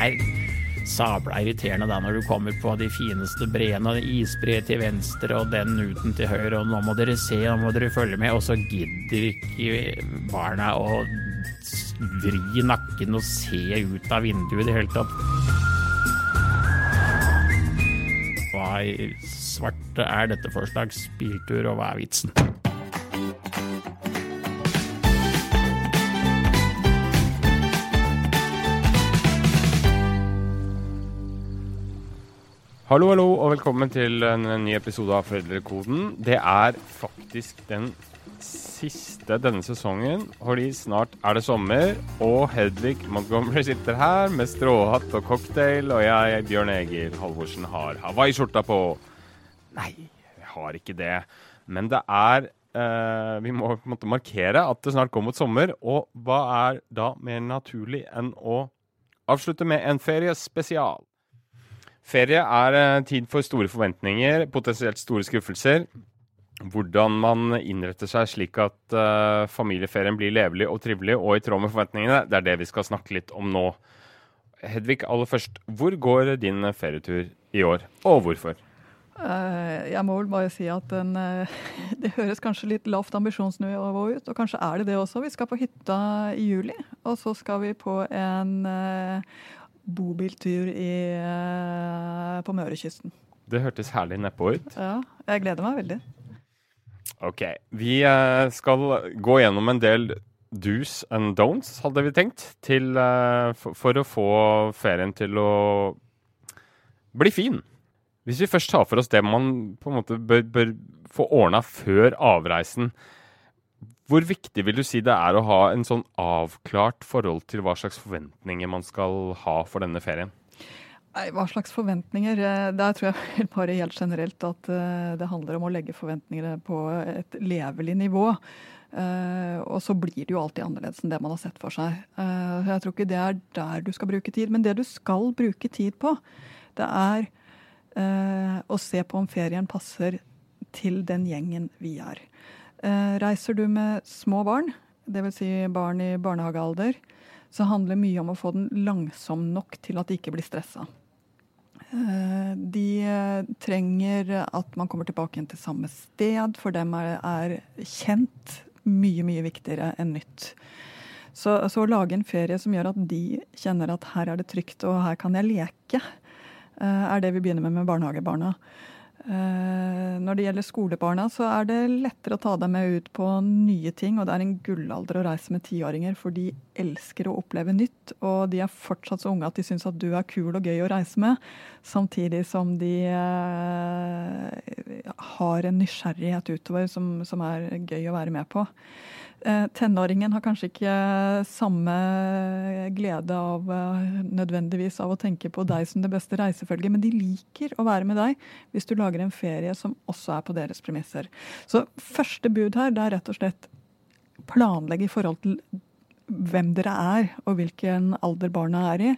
er sabla irriterende da når du kommer på de fineste breene, og isbre til venstre og den uten til høyre, og nå må dere se, nå må dere følge med, og så gidder ikke barna å vri nakken og se ut av vinduet i det hele tatt. Hva i svarte er dette for slags biltur, og hva er vitsen? Hallo, hallo, og velkommen til en ny episode av Foreldrekoden. Det er faktisk den siste denne sesongen, fordi snart er det sommer. Og Hedvig Montgomery sitter her med stråhatt og cocktail, og jeg, Bjørn Egil Halvorsen, har hawaiiskjorta på. Nei, jeg har ikke det. Men det er eh, Vi må på en måte markere at det snart går mot sommer. Og hva er da mer naturlig enn å avslutte med en feriespesial? Ferie er eh, tid for store forventninger, potensielt store skuffelser. Hvordan man innretter seg slik at uh, familieferien blir levelig og trivelig og i tråd med forventningene, det er det vi skal snakke litt om nå. Hedvig, aller først, hvor går din ferietur i år, og hvorfor? Uh, jeg må vel bare si at den, uh, det høres kanskje litt lavt ambisjonsnivå ut, og kanskje er det det også. Vi skal på hytta i juli, og så skal vi på en bobiltur i, på Mørekysten. Det hørtes herlig nedpå ut. Ja, jeg gleder meg veldig. Ok. Vi uh, skal gå gjennom en del do's and don'ts, hadde vi tenkt, til, uh, for, for, å få ferien til å bli fin. Hvis vi først tar for oss det man på en måte bør, bør få ordna før avreisen, hvor viktig vil du si det er å ha en sånn avklart forhold til hva slags forventninger man skal ha for denne ferien? Nei, Hva slags forventninger? Der tror jeg bare helt generelt at det handler om å legge forventningene på et levelig nivå. og så blir det jo alltid annerledes enn det man har sett for seg. jeg tror ikke det er der du skal bruke tid. Men det du skal bruke tid på, det er å se på om ferien passer til den gjengen vi er. Reiser du med små barn, dvs. Si barn i barnehagealder, så handler mye om å få den langsom nok til at de ikke blir stressa. De trenger at man kommer tilbake igjen til samme sted. For dem er kjent mye, mye viktigere enn nytt. Så, så, å lage en ferie som gjør at de kjenner at her er det trygt og her kan jeg leke, er det vi begynner med med barnehagebarna. Når det gjelder skolebarna, så er det lettere å ta dem med ut på nye ting. Og det er en gullalder å reise med tiåringer, for de elsker å oppleve nytt. Og de er fortsatt så unge at de syns at du er kul og gøy å reise med. Samtidig som de eh, har en nysgjerrighet utover som, som er gøy å være med på. Tenåringen har kanskje ikke samme glede av nødvendigvis av å tenke på deg som det beste reisefølget, men de liker å være med deg hvis du lager en ferie som også er på deres premisser. Så første bud her det er rett og slett planlegge i forhold til hvem dere er, og hvilken alder barna er i.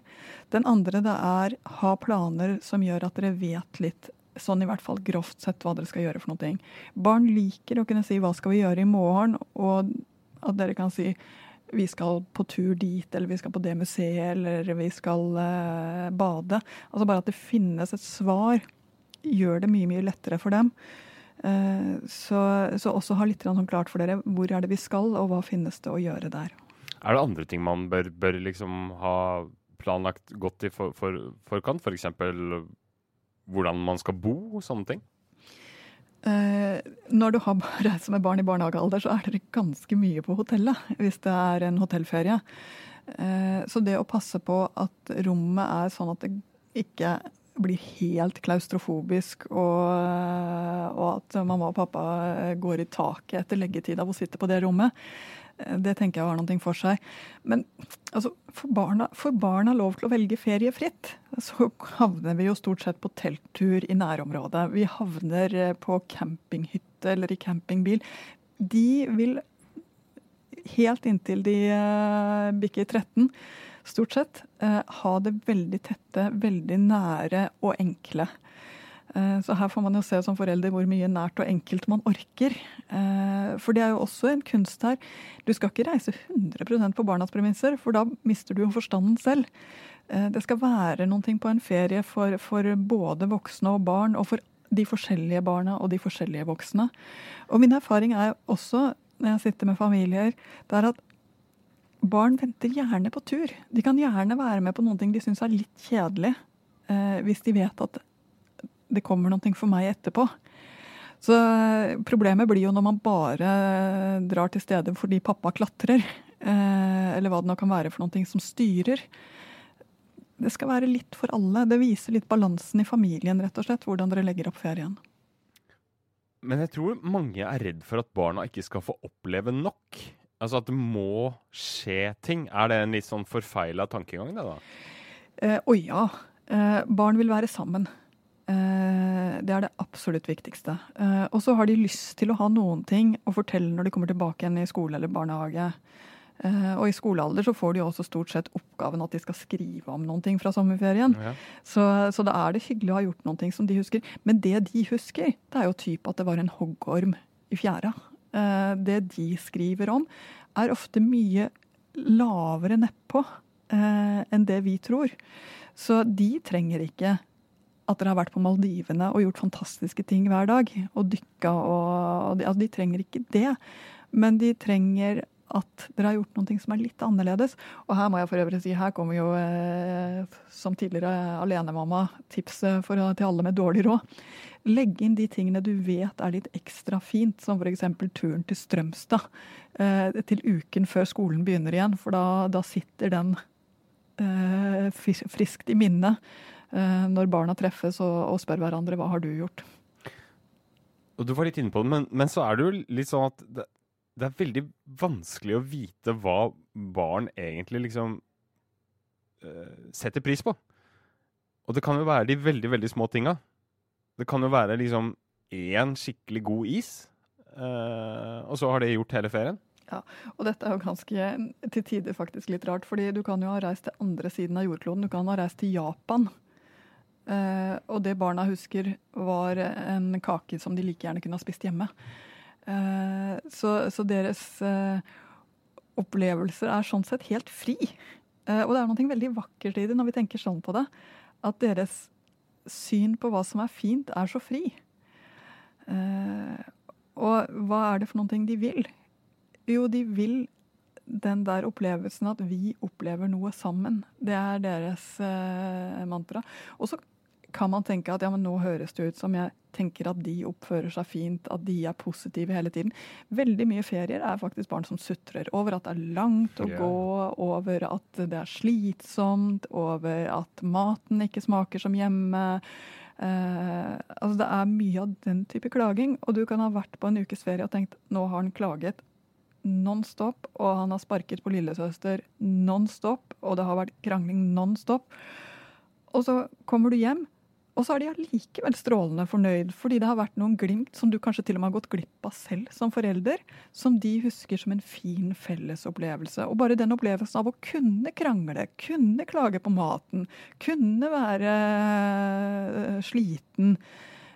Den andre det er ha planer som gjør at dere vet litt sånn i hvert fall grovt sett hva dere skal gjøre for noe. Barn liker å kunne si hva skal vi gjøre i morgen, og at dere kan si vi skal på tur dit, eller vi skal på det museet, eller vi skal uh, bade. Altså bare at det finnes et svar, gjør det mye, mye lettere for dem. Uh, så, så, også ha litt sånn klart for dere hvor er det vi skal, og hva finnes det å gjøre der. Er det andre ting man bør, bør liksom ha planlagt godt i for, for, forkant? F.eks. For hvordan man skal bo, og sånne ting? Eh, når du har reist med barn i barnehagealder, så er dere ganske mye på hotellet hvis det er en hotellferie. Eh, så det å passe på at rommet er sånn at det ikke blir helt klaustrofobisk, og, og at mamma og pappa går i taket etter leggetid av å sitte på det rommet, eh, det tenker jeg har noe for seg. Men altså, for barna, får barna lov til å velge ferie fritt, så havner vi jo stort sett på telttur i nærområdet. Vi havner eh, på campinghytte eller i campingbil. De vil helt inntil de uh, bikker 13 stort sett, eh, ha det veldig tette, veldig nære og enkle. Eh, så her får man jo se som forelder hvor mye nært og enkelt man orker. Eh, for det er jo også en kunst her. Du skal ikke reise 100% på barnas premisser, for da mister du jo forstanden selv. Eh, det skal være noe på en ferie for, for både voksne og barn, og for de forskjellige barna og de forskjellige voksne. Og min erfaring er også, når jeg sitter med familier, det er at barn venter gjerne på tur. De kan gjerne være med på noe de syns er litt kjedelig, hvis de vet at det kommer noe for meg etterpå. Så eh, problemet blir jo når man bare drar til stedet fordi pappa klatrer, eh, eller hva det nå kan være for noe som styrer. Det skal være litt for alle. Det viser litt balansen i familien, rett og slett, hvordan dere legger opp ferien. Men jeg tror mange er redd for at barna ikke skal få oppleve nok. Altså at det må skje ting. Er det en litt sånn forfeila tankegang, det da? Eh, å ja. Eh, barn vil være sammen. Eh, det er det absolutt viktigste. Eh, og så har de lyst til å ha noen ting å fortelle når de kommer tilbake igjen i skole eller barnehage. Uh, og i skolealder så får de også stort sett oppgaven at de skal skrive om noen ting fra sommerferien. Ja. Så, så, da er det hyggelig å ha gjort noen ting som de husker. Men det de husker, det er jo typ at det var en hoggorm i fjæra. Det de skriver om, er ofte mye lavere nedpå enn det vi tror. Så de trenger ikke at dere har vært på Maldivene og gjort fantastiske ting hver dag. Og dykka og, de, altså de trenger ikke det. Men de trenger at dere har gjort noe som er litt annerledes. Og her må jeg for øvrig si, her kommer jo eh, som tidligere alenemamma tipset for, til alle med dårlig råd. Legg inn de tingene du vet er litt ekstra fint, som f.eks. turen til Strømstad eh, til uken før skolen begynner igjen. For da, da sitter den eh, friskt i minnet eh, når barna treffes og, og, spør hverandre hva har du gjort. Og Du var litt inne på det, men, men så er det jo litt sånn at det, det er veldig vanskelig å vite hva barn egentlig liksom uh, setter pris på. Og det kan jo være de veldig, veldig små tinga. Det kan jo være liksom én skikkelig god is, uh, og så har det gjort hele ferien. Ja, og dette er jo ganske til tider faktisk litt rart, fordi du kan jo ha reist til andre siden av jordkloden. Du kan ha reist til Japan. Uh, og det barna husker, var en kake som de like gjerne kunne ha spist hjemme. Eh, så, så, deres eh, opplevelser er sånn sett helt fri. Eh, og det er noe veldig vakkert i det når vi tenker sånn på det. At deres syn på hva som er fint, er så fri. Og hva er det for noen ting de vil? Jo, de vil den der opplevelsen at vi opplever noe sammen. Det er deres mantra. Og så kan man tenke at ja, men nå høres det ut som jeg tenker at de oppfører seg fint, at de er positive hele tiden. Veldig mye ferier er faktisk barn som sutrer over at det er langt å yeah. gå, over at det er slitsomt, over at maten ikke smaker som hjemme. Eh, altså Det er mye av den type klaging. Og du kan ha vært på en ukes ferie og tenkt nå har han klaget non stop, og han har sparket på lillesøster non stop, og det har vært krangling non stop. Og så kommer du hjem, og så er de allikevel strålende fornøyd, fordi det har vært noen glimt som du kanskje til og med har gått glipp av selv som forelder, som de husker som en fin fellesopplevelse. Og bare den opplevelsen av å kunne krangle, kunne klage på maten, kunne være uh, sliten.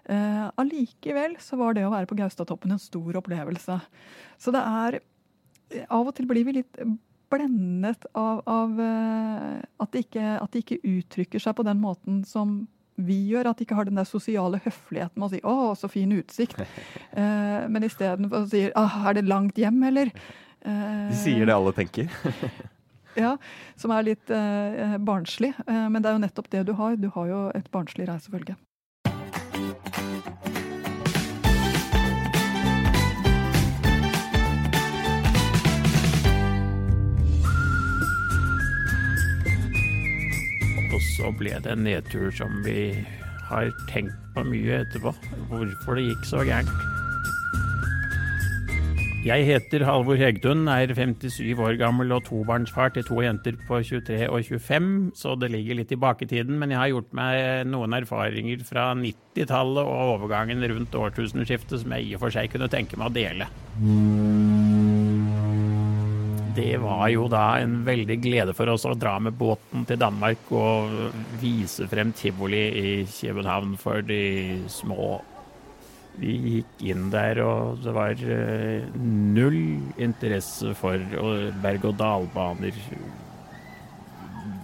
Uh, allikevel så var det å være på Gaustatoppen en stor opplevelse. Så det er Av og til blir vi litt blendet av, av at, det ikke, at de ikke uttrykker seg på den måten som vi gjør, at de ikke har den der sosiale høfligheten med å si 'Å, så fin utsikt', eh, men istedenfor å si ah, 'Er det langt hjem, eller?' Eh, de sier det alle tenker. ja, som er litt eh, barnslig. Eh, men det er jo nettopp det du har. Du har jo et barnslig reisefølge. Og så ble det en nedtur som vi har tenkt på mye etterpå. Hvorfor det gikk så gærent. Jeg heter Halvor Hegtun, er 57 år gammel og tobarnsfar til to jenter på 23 og 25, så det ligger litt i tiden. Men jeg har gjort meg noen erfaringer fra 90-tallet og overgangen rundt årtusenskiftet som jeg i og for seg kunne tenke meg å dele. Det var jo da en veldig glede for oss å dra med båten til Danmark og vise frem tivoli i København for de små. Vi gikk inn der, og det var eh, null interesse for berg-og-dal-baner.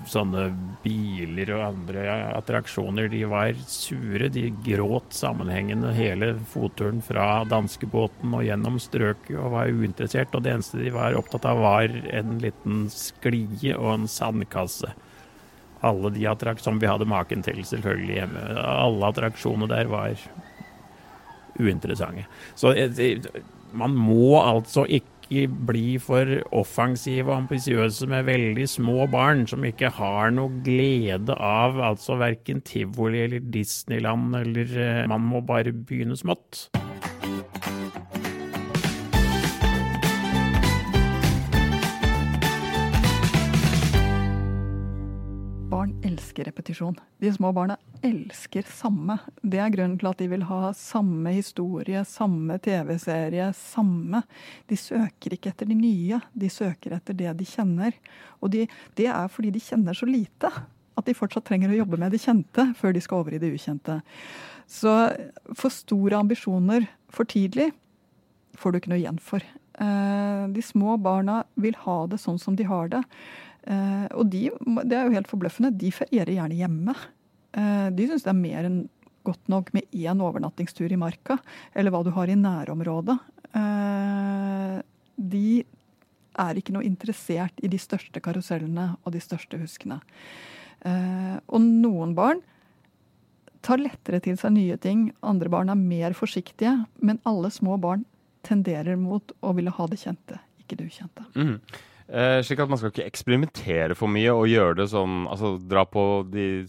Sånne biler og andre attraksjoner. De var sure. De gråt sammenhengende hele fotturen fra danskebåten og gjennom strøket og var uinteressert. Og det eneste de var opptatt av, var en liten sklie og en sandkasse. Alle de attraksjonene som vi hadde maken til, selvfølgelig hjemme. Alle attraksjonene der var uinteressante. Så eh, man må altså ikke bli for offensive og ambisiøse med veldig små barn som ikke har noe glede av altså verken tivoli eller Disneyland eller eh, Man må bare begynne smått. Elsker repetisjon. De små barna elsker samme. Det er grunnen til at de vil ha samme historie, samme TV-serie, samme. De søker ikke etter de nye, de søker etter det de kjenner. Og de, det er fordi de kjenner så lite at de fortsatt trenger å jobbe med det kjente før de skal over i det ukjente. Så for store ambisjoner for tidlig får du ikke noe igjen for. Eh, de små barna vil ha det sånn som de har det. Eh, og de, det er jo helt forbløffende, de ferierer gjerne hjemme. Eh, de syns det er mer enn godt nok med én overnattingstur i marka, eller hva du har i nærområdet. Eh, de er ikke noe interessert i de største karusellene og de største huskene. Og noen barn tar lettere til seg nye ting, andre barn er mer forsiktige, men alle små barn tenderer mot å ville ha det kjente, ikke det ukjente. Mm. Eh, slik at man skal ikke eksperimentere for mye og gjøre det sånn Altså dra på de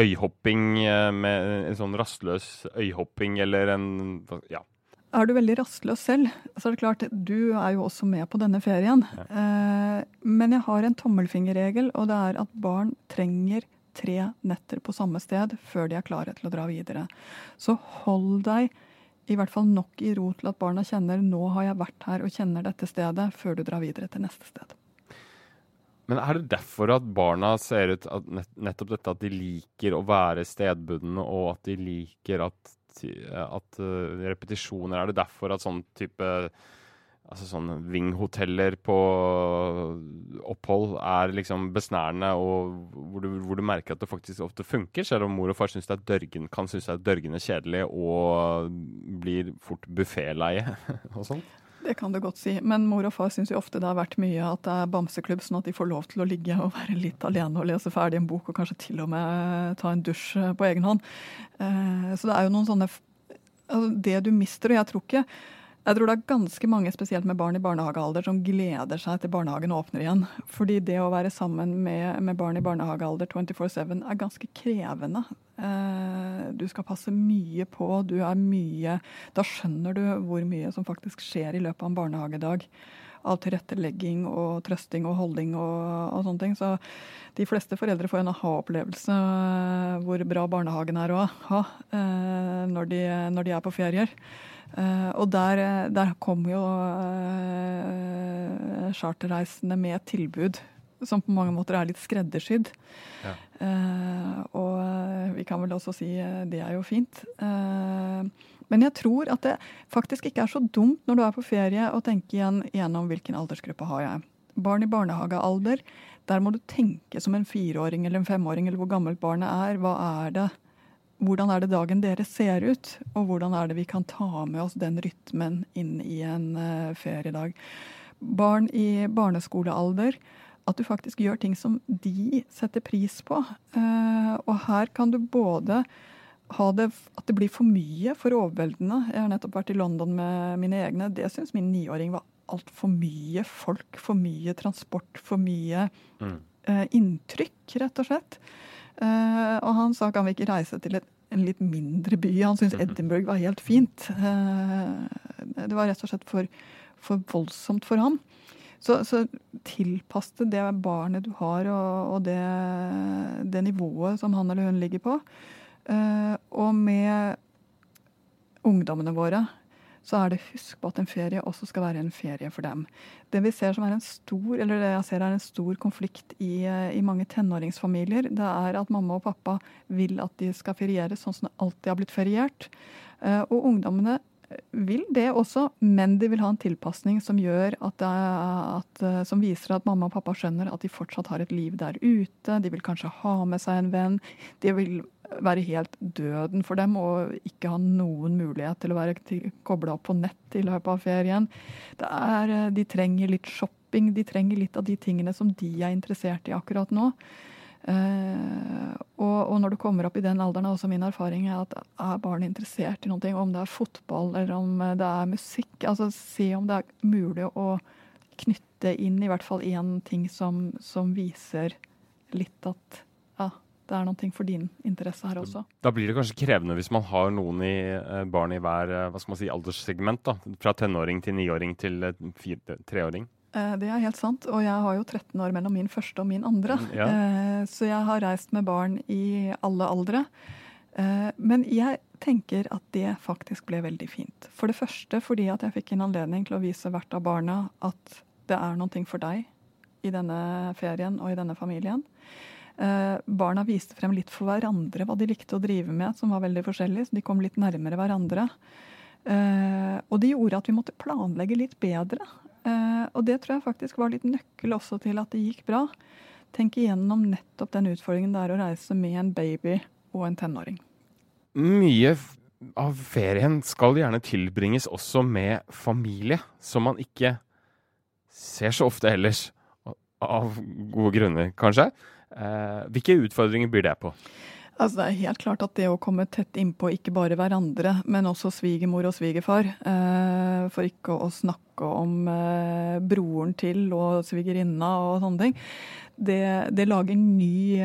øyhopping eh, med en sånn rastløs øyhopping eller en Ja. Er du veldig rastløs selv, så er det klart du er jo også med på denne ferien. Ja. Eh, men jeg har en tommelfingerregel, og det er at barn trenger tre netter på samme sted før de er klare til å dra videre. Så hold deg i hvert fall nok i ro til at barna kjenner 'nå har jeg vært her og kjenner dette stedet', før du drar videre til neste sted. Men er det derfor at barna ser ut at nettopp dette at de liker å være stedbundne, og at de liker at, at uh, repetisjoner Er det derfor at sånn type altså sånn vinghoteller på opphold er liksom besnærende, og hvor du, hvor du, merker at det faktisk ofte funker, selv om mor og far synes det er dørgen, kan synes det er dørgende kjedelig og blir fort bufféleie og sånn. Det kan du godt si, men mor og far syns jo ofte det har vært mye at det er bamseklubb, sånn at de får lov til å ligge og være litt alene og lese ferdig en bok, og kanskje til og med ta en dusj på egen hånd. Eh, så det er jo noen sånne altså Det du mister, og jeg tror ikke jeg tror det er ganske mange, spesielt med barn i barnehagealder, som gleder seg til barnehagen åpner igjen. Fordi det å være sammen med, med barn i barnehagealder 24-7 er ganske krevende. Eh, du skal passe mye på, du er mye Da skjønner du hvor mye som faktisk skjer i løpet av en barnehagedag. Av tilrettelegging og trøsting og holding og, og sånne ting. Så de fleste foreldre får en aha-opplevelse eh, hvor bra barnehagen er å ha når, de, når de er på ferier. Uh, og der, der kom jo uh, charterreisende med et tilbud som på mange måter er litt skreddersydd. Ja. Uh, og vi kan vel også si det er jo fint. Men jeg tror at det faktisk ikke er så dumt når du er på ferie å tenke igjen gjennom hvilken aldersgruppe har jeg. Barn i barnehagealder, der må du tenke som en fireåring eller en femåring eller hvor gammelt barnet er. Hva er det hvordan er det dagen deres ser ut, og hvordan er det vi kan ta med oss den rytmen inn i en uh, feriedag. Barn i barneskolealder, at du faktisk gjør ting som de setter pris på. Uh, og her kan du både det at det blir for mye, for overveldende. Jeg har nettopp vært i London med mine egne. Det syns min niåring var altfor mye folk, for mye transport, for mye mm. uh, inntrykk, rett og slett. Uh, og han sa kan vi ikke reise til et, en litt mindre by. Han syntes mhm. Edinburgh var helt fint. Uh, det var rett og slett for, for voldsomt for ham. Så, så tilpass det det barnet du har, og, og det, det, nivået som han eller hun ligger på. Uh, og med ungdommene våre så er det husk på at en ferie også skal være en ferie for dem. Det vi ser som er en stor, eller det jeg ser er en stor konflikt i, i mange tenåringsfamilier, det er at mamma og pappa vil at de skal feriere sånn som det alltid har blitt feriert. Eh, og ungdommene vil det også, men de vil ha en tilpasning som, at, at, eh, som viser at mamma og pappa skjønner at de fortsatt har et liv der ute. De vil kanskje ha med seg en venn. De vil være helt døden for dem og ikke ha noen mulighet til å være kobla opp på nett i løpet av ferien. Er, eh, de trenger litt shopping, de trenger litt av de tingene som de er interessert i akkurat nå. Uh, og, og, når du kommer opp i den alderen, er også min erfaring er at er barn interessert i noe, om det er fotball eller om det er musikk, altså se om det er mulig å knytte inn i hvert fall én ting som, som viser litt at det er noe for din interesse her også. Da blir det kanskje krevende hvis man har noen i, eh, barn i hver eh, hva skal man si, alderssegment? da, Fra tenåring til niåring til eh, treåring? Det er helt sant. Og jeg har jo 13 år mellom min første og min andre. Mm, ja. Så jeg har reist med barn i alle aldre. Men jeg tenker at det faktisk ble veldig fint. For det første fordi at jeg fikk en anledning til å vise hvert av barna at det er noe for deg i denne ferien og i denne familien. Eh, barna viste frem litt for hverandre hva de likte å drive med, som var veldig forskjellig. Så de kom litt nærmere hverandre. Eh, og det gjorde at vi måtte planlegge litt bedre. Eh, og det tror jeg faktisk var litt nøkkel også til at det gikk bra. Tenk igjennom nettopp den utfordringen det er å reise med en baby og en tenåring. Mye av ferien skal gjerne tilbringes også med familie, som man ikke ser så ofte ellers. Av gode grunner, kanskje. Eh, hvilke utfordringer byr det på? Altså, det er helt klart at det å komme tett innpå ikke bare hverandre, men også svigermor og svigerfar, eh, for ikke å snakke om eh, broren til og svigerinna og sånne ting, det, det lager ny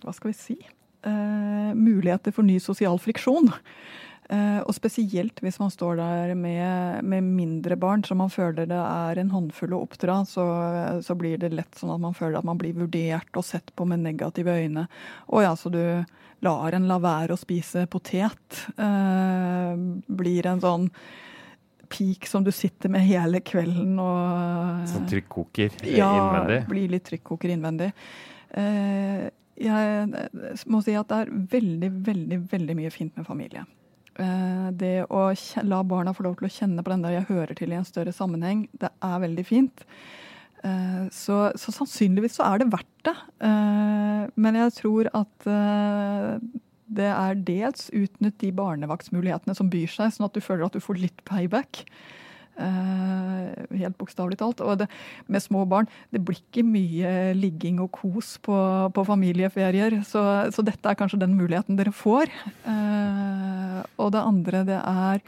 Hva skal vi si? muligheter for ny sosial friksjon. Uh, og spesielt hvis man står der med, med, mindre barn, så man føler det er en håndfull å oppdra, så, så, blir det lett sånn at man føler at man blir vurdert og sett på med negative øyne. Å ja, så du lar en la være å spise potet. Eh, blir en sånn peak som du sitter med hele kvelden og Som trykkoker ja, innvendig? Ja, blir litt trykkoker innvendig. Eh, jeg må si at det er veldig, veldig, veldig mye fint med familie. Eh, det å la barna få lov til å kjenne på den der jeg hører til i en større sammenheng, det er veldig fint. Eh, så, så sannsynligvis så er det verdt det. Eh, men jeg tror at det er dels utnytt de barnevaktsmulighetene som byr seg, sånn at du føler at du får litt payback. Uh, helt bokstavelig talt. Og det, med små barn, det blir ikke mye ligging og kos på, på familieferier. Så, så, dette er kanskje den muligheten dere får. Uh, og det andre, det er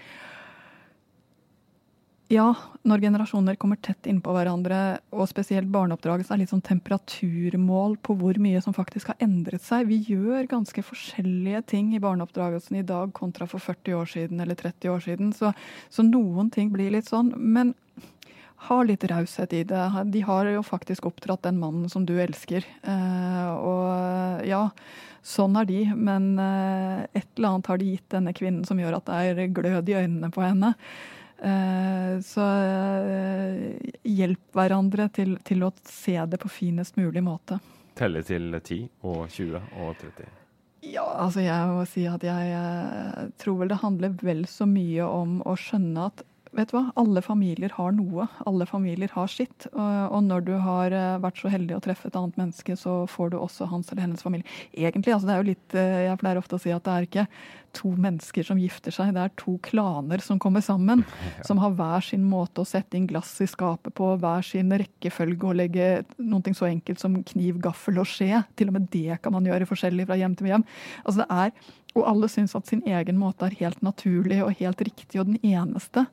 ja, når generasjoner kommer tett innpå hverandre, og spesielt barneoppdragelse er litt sånn temperaturmål på hvor mye som faktisk har endret seg. Vi gjør ganske forskjellige ting i barneoppdragelsen i dag kontra for 40 år siden eller 30 år siden. Så, så noen ting blir litt sånn. Men ha litt raushet i det. De har jo faktisk oppdratt den mannen som du elsker. Eh, og ja, sånn er de. Men eh, et eller annet har de gitt denne kvinnen som gjør at det er glød i øynene på henne. Eh, så eh, hjelp hverandre til, til, å se det på finest mulig måte. Telle til 10 og 20 og 30? Ja, altså jeg må si at jeg, eh, tror vel det handler vel så mye om å skjønne at vet du hva, alle familier har noe. Alle familier har sitt. Og når du har vært så heldig å treffe et annet menneske, så får du også hans eller hennes familie. Egentlig, altså det er jo litt Jeg pleier ofte å si at det er ikke to mennesker som gifter seg. Det er to klaner som kommer sammen. Ja. Som har hver sin måte å sette inn glass i skapet på, hver sin rekkefølge og legge noe så enkelt som kniv, gaffel og skje. Til og med det kan man gjøre forskjellig fra hjem til hjem. Altså det er, Og alle syns at sin egen måte er helt naturlig og helt riktig og den eneste.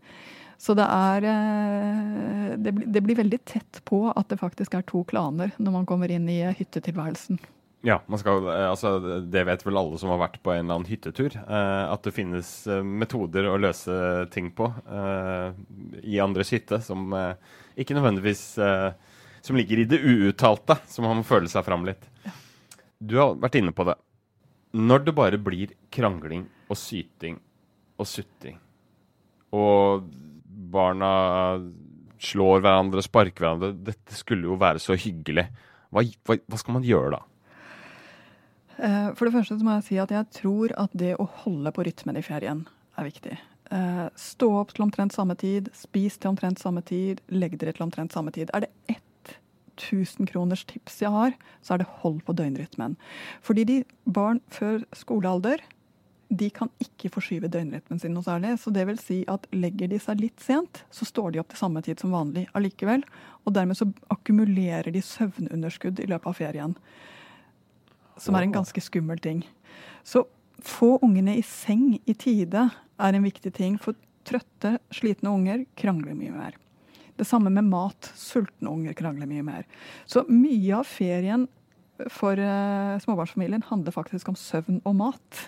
Så det er eh, det blir veldig tett på at det faktisk er to klaner når man kommer inn i hyttetilværelsen. Ja, skal, eh, altså, det vet vel alle som har vært på en eller annen hyttetur. Eh, at det finnes eh, metoder å løse ting på eh, i andres hytte som eh, ikke nødvendigvis Som ligger i det uuttalte, som man må føle seg fram litt. Ja. Du har vært inne på det. Når det bare blir krangling og syting og sutting, og barna slår hverandre, sparker hverandre. Dette skulle jo være så hyggelig. Hva, hva, hva skal man gjøre da? Eh, for det første må jeg si at jeg tror at det å holde på rytmen i ferien er viktig. Eh, stå opp til omtrent samme tid, spis til omtrent samme tid, legg dere til omtrent samme tid. Er det ett 1000 kroners tips jeg har, så er det hold på døgnrytmen. Fordi de barn før skolealder de kan ikke forskyve døgnrytmen sin noe særlig. Så det vil si at legger de seg litt sent, så står de opp til samme tid som vanlig allikevel. Og dermed så akkumulerer de søvnunderskudd i løpet av ferien. Som er en ganske skummel ting. Så få ungene i seng i tide er en viktig ting. For trøtte, slitne unger krangler mye mer. Det samme med mat. Sultne unger krangler mye mer. Så mye av ferien for uh, småbarnsfamilien handler faktisk om søvn og mat.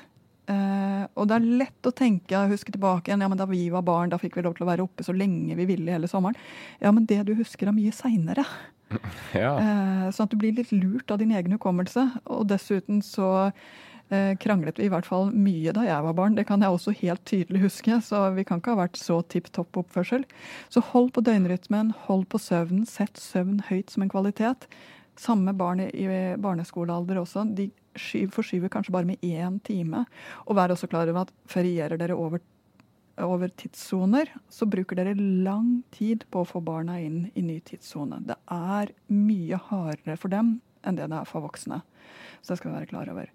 Uh, og det er lett å tenke, huske tilbake igjen, ja, men da vi var barn, da fikk vi lov til å være oppe så lenge vi ville hele sommeren. Ja, men det du husker er mye seinere. Ja. Uh, sånn at du blir litt lurt av din egen hukommelse. Og dessuten så kranglet vi i hvert fall mye da jeg var barn. Det kan jeg også helt tydelig huske, så vi kan ikke ha vært så tipp topp oppførsel. Så hold på døgnrytmen, hold på søvnen, sett søvn høyt som en kvalitet. Samme barn i barneskolealder også. De forskyver kanskje bare med én time. Og vær også klar over at ferierer dere over, over tidssoner, så bruker dere lang tid på å få barna inn i ny tidssone. Det er mye hardere for dem enn det det er for voksne. Så det skal vi være klar over.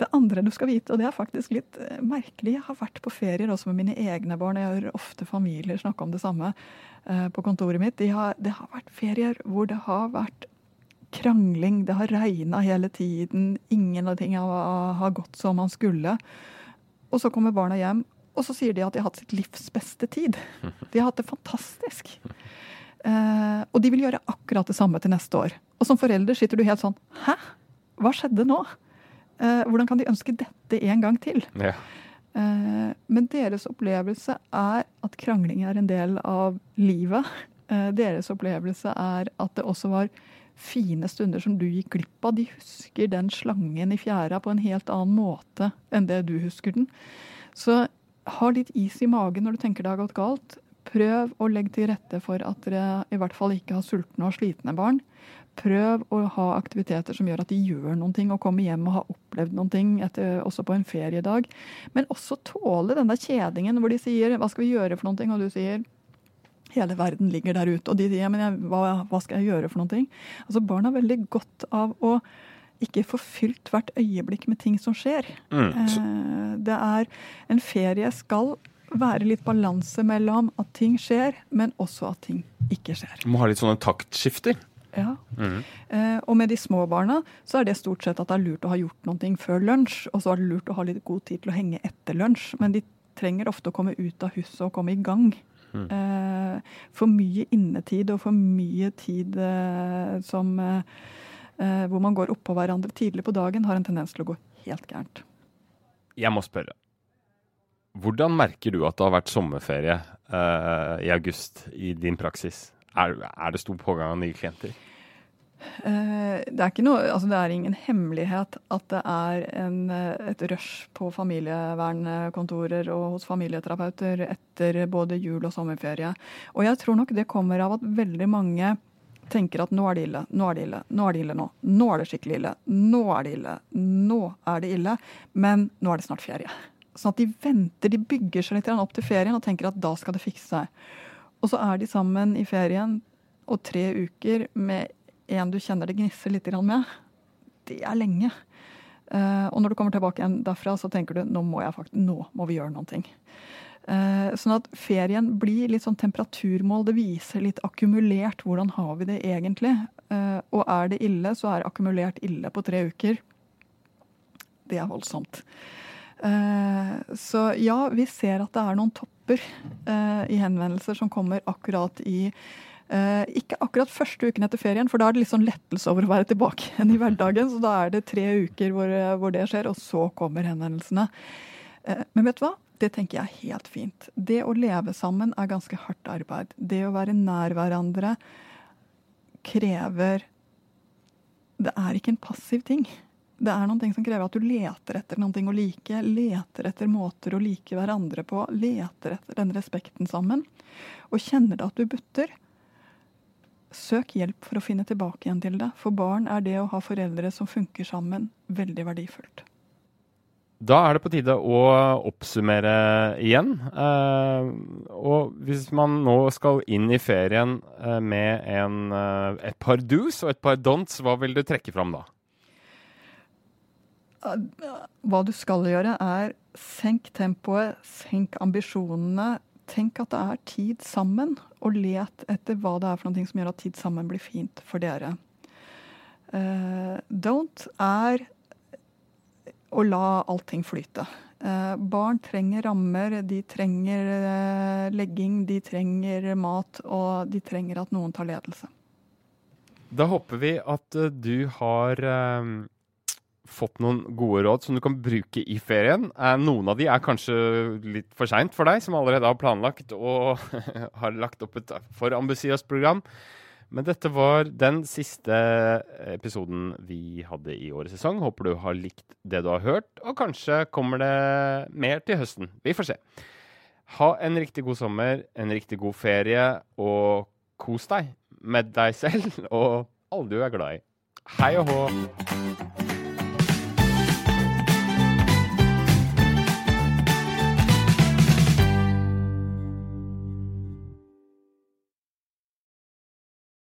Det andre du skal vite, og det er faktisk litt eh, merkelig Jeg har vært på ferier også med mine egne barn. Jeg hører ofte familier snakke om det samme eh, på kontoret mitt. De har, det har vært ferier hvor det har vært krangling, det har regna hele tiden, ingen av tingene har, gått som man skulle. Og så kommer barna hjem, og så sier de at de har hatt sitt livs beste tid. De har hatt det fantastisk. Eh, og de vil gjøre akkurat det samme til neste år. Og som forelder sitter du helt sånn Hæ? Hva skjedde nå? Eh, hvordan kan de ønske dette en gang til? Ja. Eh, men deres opplevelse er at krangling er en del av livet. Eh, deres opplevelse er at det også var fine stunder som du gikk glipp av. De husker den slangen i fjæra på en helt annen måte enn det du husker den. Så ha litt is i magen når du tenker det har gått galt. Prøv å legge til rette for at dere i hvert fall ikke har sultne og slitne barn. Prøv å ha aktiviteter som gjør at de gjør noen ting og kommer hjem og har opplevd noen ting etter, også på en feriedag. Men også tåle den der kjedingen hvor de sier 'hva skal vi gjøre for noen ting', og du sier hele verden ligger der ute. Og de sier 'men jeg, hva, hva, skal jeg gjøre for noen ting'? Altså Barn har veldig godt av å ikke få fylt hvert øyeblikk med ting som skjer. Mm. Eh, det er En ferie skal være litt balanse mellom at ting skjer, men også at ting ikke skjer. Du må ha litt sånne taktskifter? Ja. Mm. Eh, og med de små barna så er det stort sett at det er lurt å ha gjort noe før lunsj, og så er det lurt å ha litt god tid til å henge etter lunsj. Men de trenger ofte å komme ut av huset og komme i gang. Mm. Eh, for mye innetid og for mye tid eh, som eh, eh, hvor man går oppå hverandre tidlig på dagen, har en tendens til å gå helt gærent. Jeg må spørre. Hvordan merker du at det har vært sommerferie uh, i august i din praksis? Er, er det stor pågang av nye klienter? Eh, det er, noe, altså det er, ingen hemmelighet at det er en, et rush på familievernkontorer og hos familieterapeuter etter både jul og sommerferie. Og jeg tror nok det kommer av at veldig mange tenker at nå er det ille, nå er det ille, nå er det ille nå. Nå er det skikkelig ille. Nå er det ille. Nå er det ille. Men nå er det snart ferie. Sånn at de venter, de bygger seg litt opp til ferien og tenker at da skal det fikse seg. Og så er de sammen i ferien og tre uker med en du kjenner det gnisser litt med. Det er lenge. Uh, og når du kommer tilbake igjen derfra, så tenker du nå må, faktisk, nå må vi gjøre noe. ting. sånn at ferien blir litt sånn temperaturmål. Det viser litt akkumulert hvordan har vi det egentlig. Uh, og er det ille, så er akkumulert ille på tre uker. Det er voldsomt. Så ja, vi ser at det er noen topper eh, i henvendelser som kommer akkurat i eh, ikke akkurat første uken etter ferien, for da er det litt sånn lettelse over å være tilbake igjen i hverdagen. Så da er det tre uker hvor, hvor det skjer, og så kommer henvendelsene. Eh, men vet du hva? Det tenker jeg er helt fint. Det å leve sammen er ganske hardt arbeid. Det å være nær hverandre krever Det er ikke en passiv ting. Det er noen ting som krever at du leter etter noen ting å like. Leter etter måter å like hverandre på. Leter etter den respekten sammen. Og kjenner det at du butter, søk hjelp for å finne tilbake igjen til det. For barn er det å ha foreldre som funker sammen, veldig verdifullt. Da er det på tide å oppsummere igjen. Eh, og hvis man nå skal inn i ferien eh, med en, eh, et par do's og et par don'ts, hva vil du trekke fram da? Hva du skal gjøre, er senk tempoet, senk ambisjonene. Tenk at det er tid sammen, og let etter hva det er for noe som gjør at tid sammen blir fint for dere. Uh, don't er å la allting flyte. Uh, barn trenger rammer, de trenger uh, legging, de trenger mat, og de trenger at noen tar ledelse. Da håper vi at du har fått noen gode råd som du kan bruke i ferien. Eh, noen av de er kanskje litt for seint for deg, som allerede har planlagt og har lagt opp et for ambisiøst program. Men dette var den siste episoden vi hadde i årets sesong. Håper du har likt det du har hørt, og kanskje kommer det mer til høsten. Vi får se. Ha en riktig god sommer, en riktig god ferie, og kos deg med deg selv og alle du er glad i. Hei og hå!